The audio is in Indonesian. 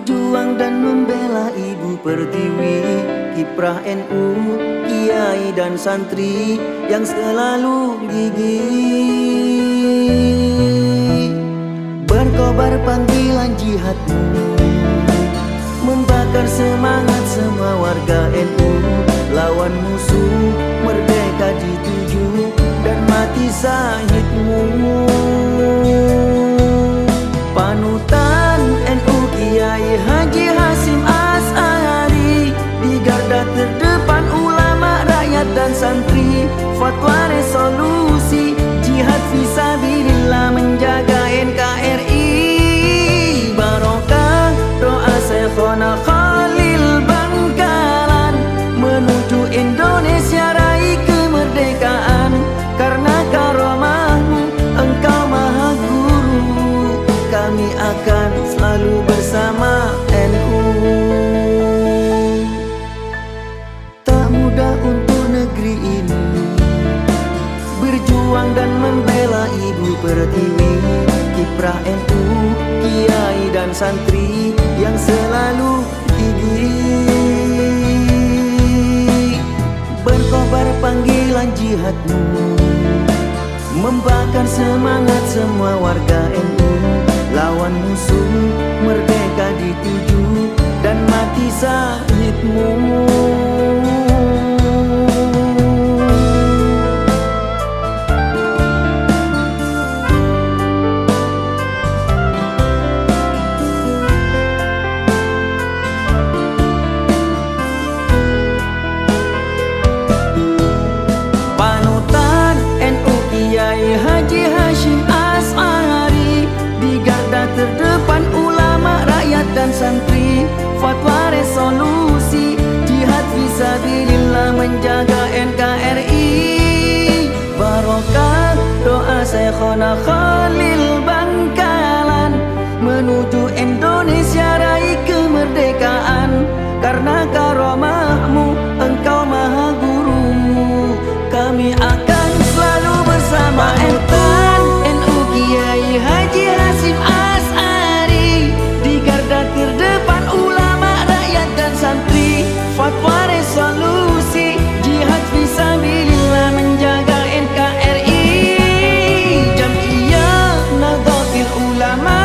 Berjuang dan membela ibu pertiwi Kiprah NU, kiai dan santri Yang selalu gigih. Berkobar panggilan jihadmu Membakar semangat semua warga NU Lawan musuh merdeka dituju Dan mati sahidmu. Panutan dan santri. Fatwa resolusi jihad visabilillah menjaga NKRI Barokah doa Syekhona Khalil Bangkalan Menuju Indonesia raih kemerdekaan. Karena karomahmu engkau maha guru. Kami akan selalu bersama Berjuang dan membela ibu pertiwi Kiprah NU, kiai dan santri Yang selalu gigih Berkobar panggilan jihadmu Membakar semangat semua warga NU. Lawan musuh merdeka dituju Dan mati sahidmu נכון נכון my